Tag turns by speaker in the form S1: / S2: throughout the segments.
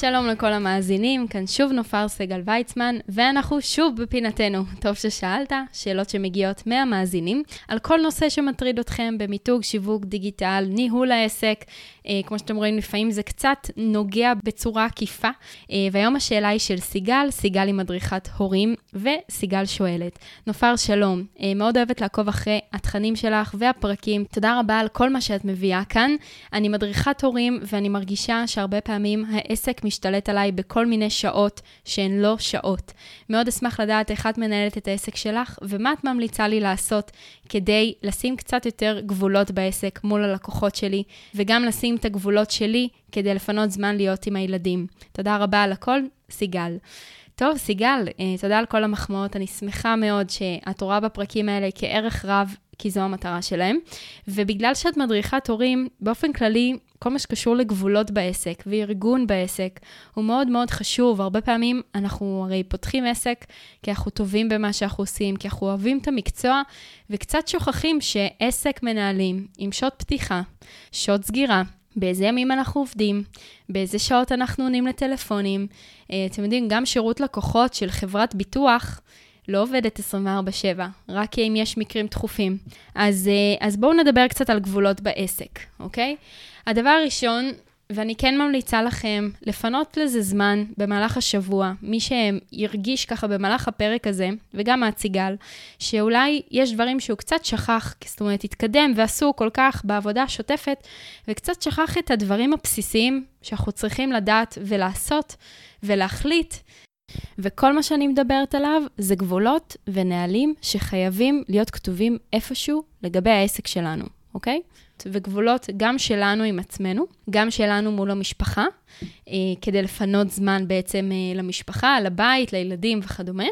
S1: שלום לכל המאזינים, כאן שוב נופר סגל ויצמן, ואנחנו שוב בפינתנו. טוב ששאלת, שאלות שמגיעות מהמאזינים, על כל נושא שמטריד אתכם במיתוג, שיווק, דיגיטל, ניהול העסק. אה, כמו שאתם רואים, לפעמים זה קצת נוגע בצורה עקיפה. אה, והיום השאלה היא של סיגל, סיגל היא מדריכת הורים, וסיגל שואלת, נופר שלום, אה, מאוד אוהבת לעקוב אחרי התכנים שלך והפרקים. תודה רבה על כל מה שאת מביאה כאן. אני מדריכת הורים, ואני מרגישה שהרבה פעמים העסק משתלט עליי בכל מיני שעות שהן לא שעות. מאוד אשמח לדעת איך את מנהלת את העסק שלך, ומה את ממליצה לי לעשות כדי לשים קצת יותר גבולות בעסק מול הלקוחות שלי, וגם לשים את הגבולות שלי כדי לפנות זמן להיות עם הילדים. תודה רבה על הכל, סיגל. טוב, סיגל, אה, תודה על כל המחמאות. אני שמחה מאוד שאת רואה בפרקים האלה כערך רב כי זו המטרה שלהם. ובגלל שאת מדריכת הורים, באופן כללי, כל מה שקשור לגבולות בעסק וארגון בעסק הוא מאוד מאוד חשוב. הרבה פעמים אנחנו הרי פותחים עסק כי אנחנו טובים במה שאנחנו עושים, כי אנחנו אוהבים את המקצוע, וקצת שוכחים שעסק מנהלים עם שעות פתיחה, שעות סגירה, באיזה ימים אנחנו עובדים, באיזה שעות אנחנו עונים לטלפונים. אה, אתם יודעים, גם שירות לקוחות של חברת ביטוח, לא עובדת 24/7, רק אם יש מקרים דחופים. אז, אה, אז בואו נדבר קצת על גבולות בעסק, אוקיי? הדבר הראשון, ואני כן ממליצה לכם לפנות לזה זמן במהלך השבוע, מי שירגיש ככה במהלך הפרק הזה, וגם את סיגל, שאולי יש דברים שהוא קצת שכח, זאת אומרת, התקדם ועשו כל כך בעבודה השוטפת, וקצת שכח את הדברים הבסיסיים שאנחנו צריכים לדעת ולעשות ולהחליט וכל מה שאני מדברת עליו זה גבולות ונהלים שחייבים להיות כתובים איפשהו לגבי העסק שלנו, אוקיי? וגבולות גם שלנו עם עצמנו, גם שלנו מול המשפחה, אה, כדי לפנות זמן בעצם אה, למשפחה, לבית, לילדים וכדומה,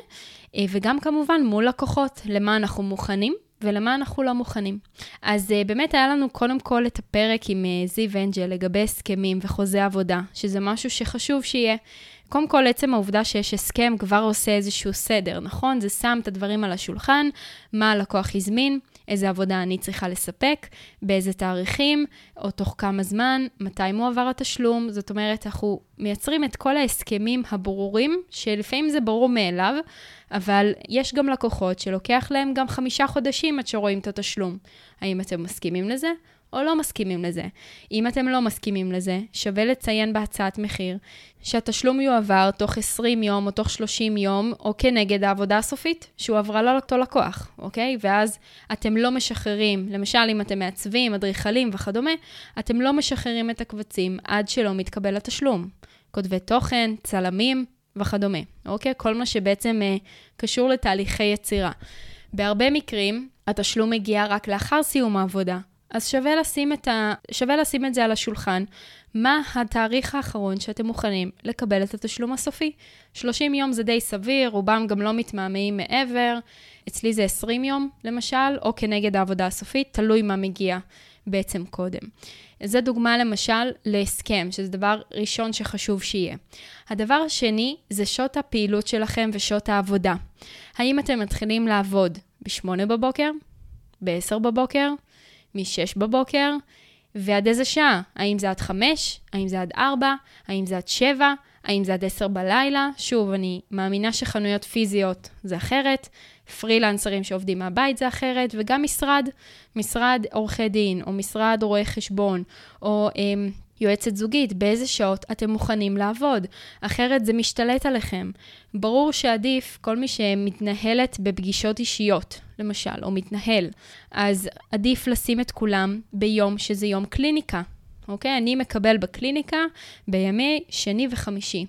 S1: אה, וגם כמובן מול לקוחות, למה אנחנו מוכנים ולמה אנחנו לא מוכנים. אז uh, באמת היה לנו קודם כל את הפרק עם uh, זיו אנג'ל לגבי הסכמים וחוזה עבודה, שזה משהו שחשוב שיהיה. קודם כל, עצם העובדה שיש הסכם כבר עושה איזשהו סדר, נכון? זה שם את הדברים על השולחן, מה הלקוח הזמין, איזה עבודה אני צריכה לספק, באיזה תאריכים, או תוך כמה זמן, מתי מועבר התשלום. זאת אומרת, אנחנו מייצרים את כל ההסכמים הברורים, שלפעמים זה ברור מאליו, אבל יש גם לקוחות שלוקח להם גם חמישה חודשים עד שרואים את התשלום. האם אתם מסכימים לזה? או לא מסכימים לזה. אם אתם לא מסכימים לזה, שווה לציין בהצעת מחיר שהתשלום יועבר תוך 20 יום או תוך 30 יום, או כנגד העבודה הסופית שהועברה לאותו לקוח, אוקיי? ואז אתם לא משחררים, למשל אם אתם מעצבים, אדריכלים וכדומה, אתם לא משחררים את הקבצים עד שלא מתקבל התשלום. כותבי תוכן, צלמים וכדומה, אוקיי? כל מה שבעצם אה, קשור לתהליכי יצירה. בהרבה מקרים, התשלום מגיע רק לאחר סיום העבודה, אז שווה לשים, את ה... שווה לשים את זה על השולחן. מה התאריך האחרון שאתם מוכנים לקבל את התשלום הסופי? 30 יום זה די סביר, רובם גם לא מתמהמהים מעבר. אצלי זה 20 יום, למשל, או כנגד העבודה הסופית, תלוי מה מגיע בעצם קודם. זו דוגמה למשל להסכם, שזה דבר ראשון שחשוב שיהיה. הדבר השני זה שעות הפעילות שלכם ושעות העבודה. האם אתם מתחילים לעבוד ב-8 בבוקר? ב-10 בבוקר? מ-6 בבוקר, ועד איזה שעה? האם זה עד 5? האם זה עד 4? האם זה עד 7? האם זה עד 10 בלילה? שוב, אני מאמינה שחנויות פיזיות זה אחרת, פרילנסרים שעובדים מהבית זה אחרת, וגם משרד, משרד עורכי דין, או משרד רואי חשבון, או אמ, יועצת זוגית, באיזה שעות אתם מוכנים לעבוד, אחרת זה משתלט עליכם. ברור שעדיף כל מי שמתנהלת בפגישות אישיות, למשל, או מתנהל, אז עדיף לשים את כולם ביום שזה יום קליניקה, אוקיי? אני מקבל בקליניקה בימי שני וחמישי.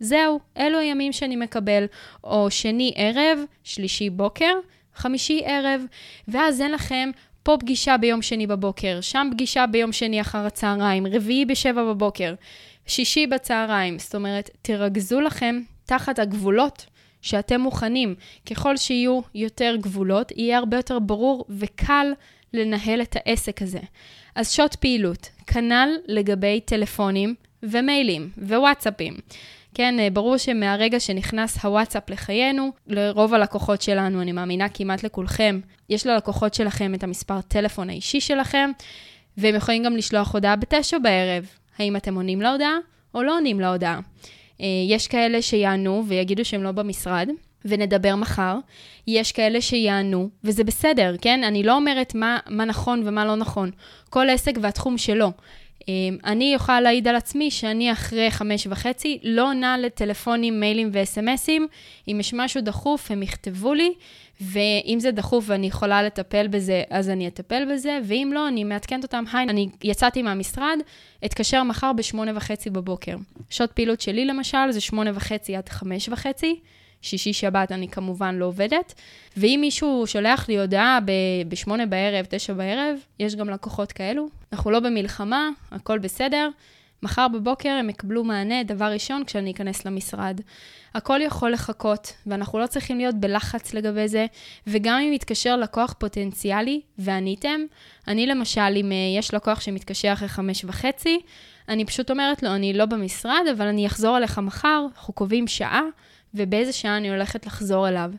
S1: זהו, אלו הימים שאני מקבל, או שני ערב, שלישי בוקר, חמישי ערב, ואז אין לכם פה פגישה ביום שני בבוקר, שם פגישה ביום שני אחר הצהריים, רביעי בשבע בבוקר, שישי בצהריים. זאת אומרת, תרכזו לכם תחת הגבולות שאתם מוכנים. ככל שיהיו יותר גבולות, יהיה הרבה יותר ברור וקל לנהל את העסק הזה. אז שעות פעילות, כנ"ל לגבי טלפונים ומיילים ווואטסאפים. כן, אה, ברור שמהרגע שנכנס הוואטסאפ לחיינו, לרוב הלקוחות שלנו, אני מאמינה כמעט לכולכם, יש ללקוחות שלכם את המספר טלפון האישי שלכם, והם יכולים גם לשלוח הודעה בתשע בערב. האם אתם עונים להודעה או לא עונים להודעה? אה, יש כאלה שיענו ויגידו שהם לא במשרד, ונדבר מחר. יש כאלה שיענו, וזה בסדר, כן? אני לא אומרת מה, מה נכון ומה לא נכון. כל עסק והתחום שלו. אמ, אני יכולה להעיד על עצמי שאני אחרי חמש וחצי לא עונה לטלפונים, מיילים וסמסים. אם יש משהו דחוף, הם יכתבו לי, ואם זה דחוף ואני יכולה לטפל בזה, אז אני אטפל בזה, ואם לא, אני מעדכנת אותם, היי, אני יצאתי מהמשרד, אתקשר מחר בשמונה וחצי בבוקר. שעות פעילות שלי למשל זה שמונה וחצי עד חמש וחצי. שישי-שבת אני כמובן לא עובדת. ואם מישהו שולח לי הודעה ב-8 בערב, 9 בערב, יש גם לקוחות כאלו. אנחנו לא במלחמה, הכל בסדר. מחר בבוקר הם יקבלו מענה, דבר ראשון, כשאני אכנס למשרד. הכל יכול לחכות, ואנחנו לא צריכים להיות בלחץ לגבי זה, וגם אם יתקשר לקוח פוטנציאלי ועניתם, אני למשל, אם אה, יש לקוח שמתקשר אחרי חמש וחצי, אני פשוט אומרת לו, אני לא במשרד, אבל אני אחזור אליך מחר, אנחנו קובעים שעה, ובאיזה שעה אני הולכת לחזור אליו.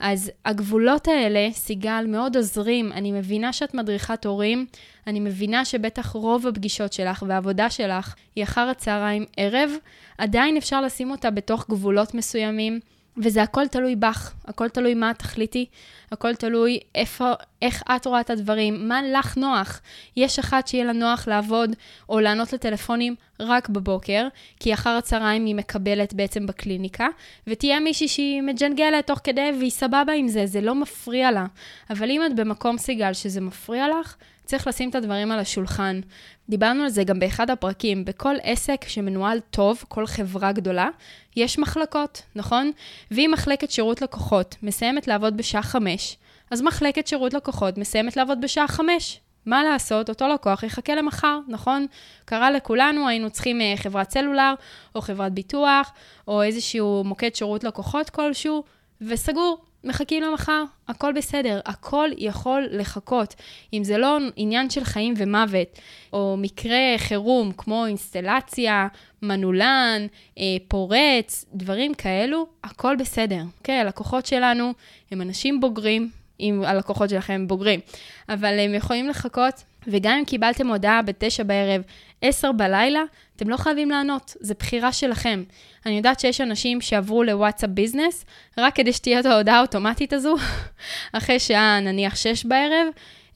S1: אז הגבולות האלה, סיגל, מאוד עוזרים. אני מבינה שאת מדריכת הורים, אני מבינה שבטח רוב הפגישות שלך והעבודה שלך היא אחר הצהריים ערב, עדיין אפשר לשים אותה בתוך גבולות מסוימים, וזה הכל תלוי בך, הכל תלוי מה תחליטי, הכל תלוי איפה, איך את רואה את הדברים, מה לך נוח. יש אחת שיהיה לה נוח לעבוד או לענות לטלפונים רק בבוקר, כי אחר הצהריים היא מקבלת בעצם בקליניקה, ותהיה מישהי שהיא מג'נגלת תוך כדי והיא סבבה עם זה, זה לא מפריע לה. אבל אם את במקום סיגל שזה מפריע לך, צריך לשים את הדברים על השולחן. דיברנו על זה גם באחד הפרקים. בכל עסק שמנוהל טוב, כל חברה גדולה, יש מחלקות, נכון? ואם מחלקת שירות לקוחות מסיימת לעבוד בשעה חמש, אז מחלקת שירות לקוחות מסיימת לעבוד בשעה חמש. מה לעשות, אותו לקוח יחכה למחר, נכון? קרה לכולנו, היינו צריכים אה, חברת סלולר, או חברת ביטוח, או איזשהו מוקד שירות לקוחות כלשהו, וסגור. מחכים למחר, הכל בסדר, הכל יכול לחכות. אם זה לא עניין של חיים ומוות, או מקרה חירום כמו אינסטלציה, מנעולן, אה, פורץ, דברים כאלו, הכל בסדר. אוקיי, הלקוחות שלנו הם אנשים בוגרים, אם הלקוחות שלכם בוגרים, אבל הם יכולים לחכות, וגם אם קיבלתם הודעה בתשע בערב, עשר בלילה, אתם לא חייבים לענות, זו בחירה שלכם. אני יודעת שיש אנשים שעברו לוואטסאפ ביזנס, רק כדי שתהיה את ההודעה האוטומטית הזו, אחרי שעה נניח שש בערב,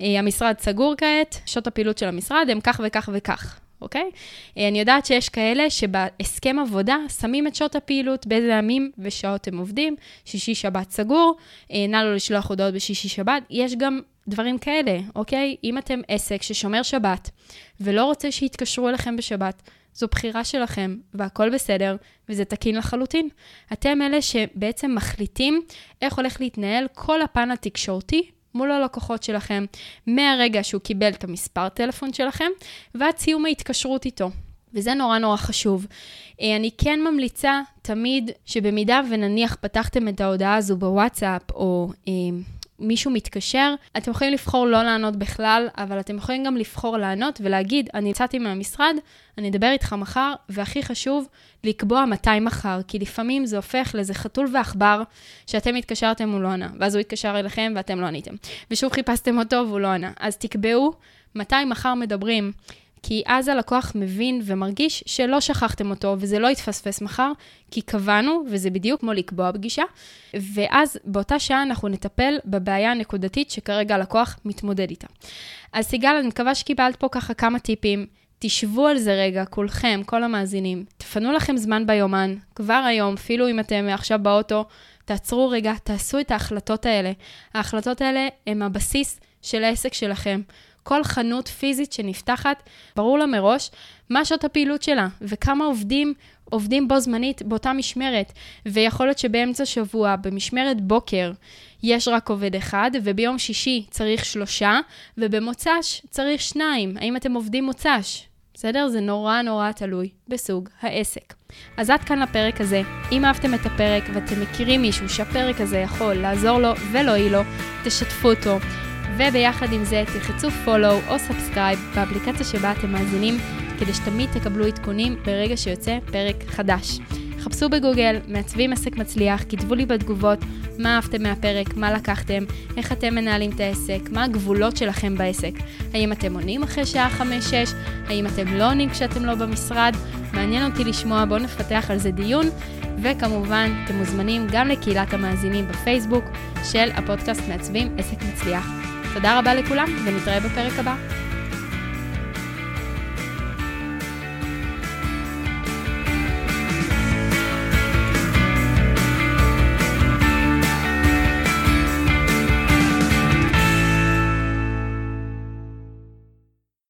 S1: אה, המשרד סגור כעת, שעות הפעילות של המשרד הם כך וכך וכך. אוקיי? אה, אני יודעת שיש כאלה שבהסכם עבודה שמים את שעות הפעילות, באיזה ימים ושעות הם עובדים, שישי-שבת סגור, אה, נא לו לשלוח הודעות בשישי-שבת. יש גם דברים כאלה, אוקיי? אם אתם עסק ששומר שבת ולא רוצה שיתקשרו אליכם בשבת, זו בחירה שלכם, והכל בסדר, וזה תקין לחלוטין. אתם אלה שבעצם מחליטים איך הולך להתנהל כל הפן התקשורתי מול הלקוחות שלכם, מהרגע שהוא קיבל את המספר טלפון שלכם, ועד סיום ההתקשרות איתו. וזה נורא נורא חשוב. אה, אני כן ממליצה תמיד שבמידה ונניח פתחתם את ההודעה הזו בוואטסאפ, או אה, מישהו מתקשר, אתם יכולים לבחור לא לענות בכלל, אבל אתם יכולים גם לבחור לענות ולהגיד, אני יצאתי מהמשרד, אני אדבר איתך מחר, והכי חשוב, לקבוע מתי מחר, כי לפעמים זה הופך לאיזה חתול ועכבר, שאתם התקשרתם, הוא לא ענה, ואז הוא התקשר אליכם ואתם לא עניתם. ושוב חיפשתם אותו והוא לא ענה. אז תקבעו מתי מחר מדברים. כי אז הלקוח מבין ומרגיש שלא שכחתם אותו וזה לא יתפספס מחר, כי קבענו, וזה בדיוק כמו לקבוע פגישה, ואז באותה שעה אנחנו נטפל בבעיה הנקודתית שכרגע הלקוח מתמודד איתה. אז סיגל, אני מקווה שקיבלת פה ככה כמה טיפים. תשבו על זה רגע, כולכם, כל המאזינים. תפנו לכם זמן ביומן, כבר היום, אפילו אם אתם עכשיו באוטו, תעצרו רגע, תעשו את ההחלטות האלה. ההחלטות האלה הן הבסיס של העסק שלכם. כל חנות פיזית שנפתחת, ברור לה מראש מה שעות הפעילות שלה וכמה עובדים עובדים בו זמנית באותה משמרת. ויכול להיות שבאמצע שבוע, במשמרת בוקר, יש רק עובד אחד, וביום שישי צריך שלושה, ובמוצ"ש צריך שניים. האם אתם עובדים מוצ"ש? בסדר? זה נורא נורא תלוי בסוג העסק. אז עד כאן לפרק הזה. אם אהבתם את הפרק ואתם מכירים מישהו שהפרק הזה יכול לעזור לו ולא יהיה לו, תשתפו אותו. וביחד עם זה תלחצו follow או subscribe באפליקציה שבה אתם מאזינים, כדי שתמיד תקבלו עדכונים ברגע שיוצא פרק חדש. חפשו בגוגל, מעצבים עסק מצליח, כתבו לי בתגובות מה אהבתם מהפרק, מה לקחתם, איך אתם מנהלים את העסק, מה הגבולות שלכם בעסק. האם אתם עונים אחרי שעה 5-6? האם אתם לא עונים כשאתם לא במשרד? מעניין אותי לשמוע, בואו נפתח על זה דיון. וכמובן, אתם מוזמנים גם לקהילת המאזינים בפייסבוק של הפודקאסט מעצבים עסק מצליח. תודה רבה לכולם, ונתראה בפרק הבא.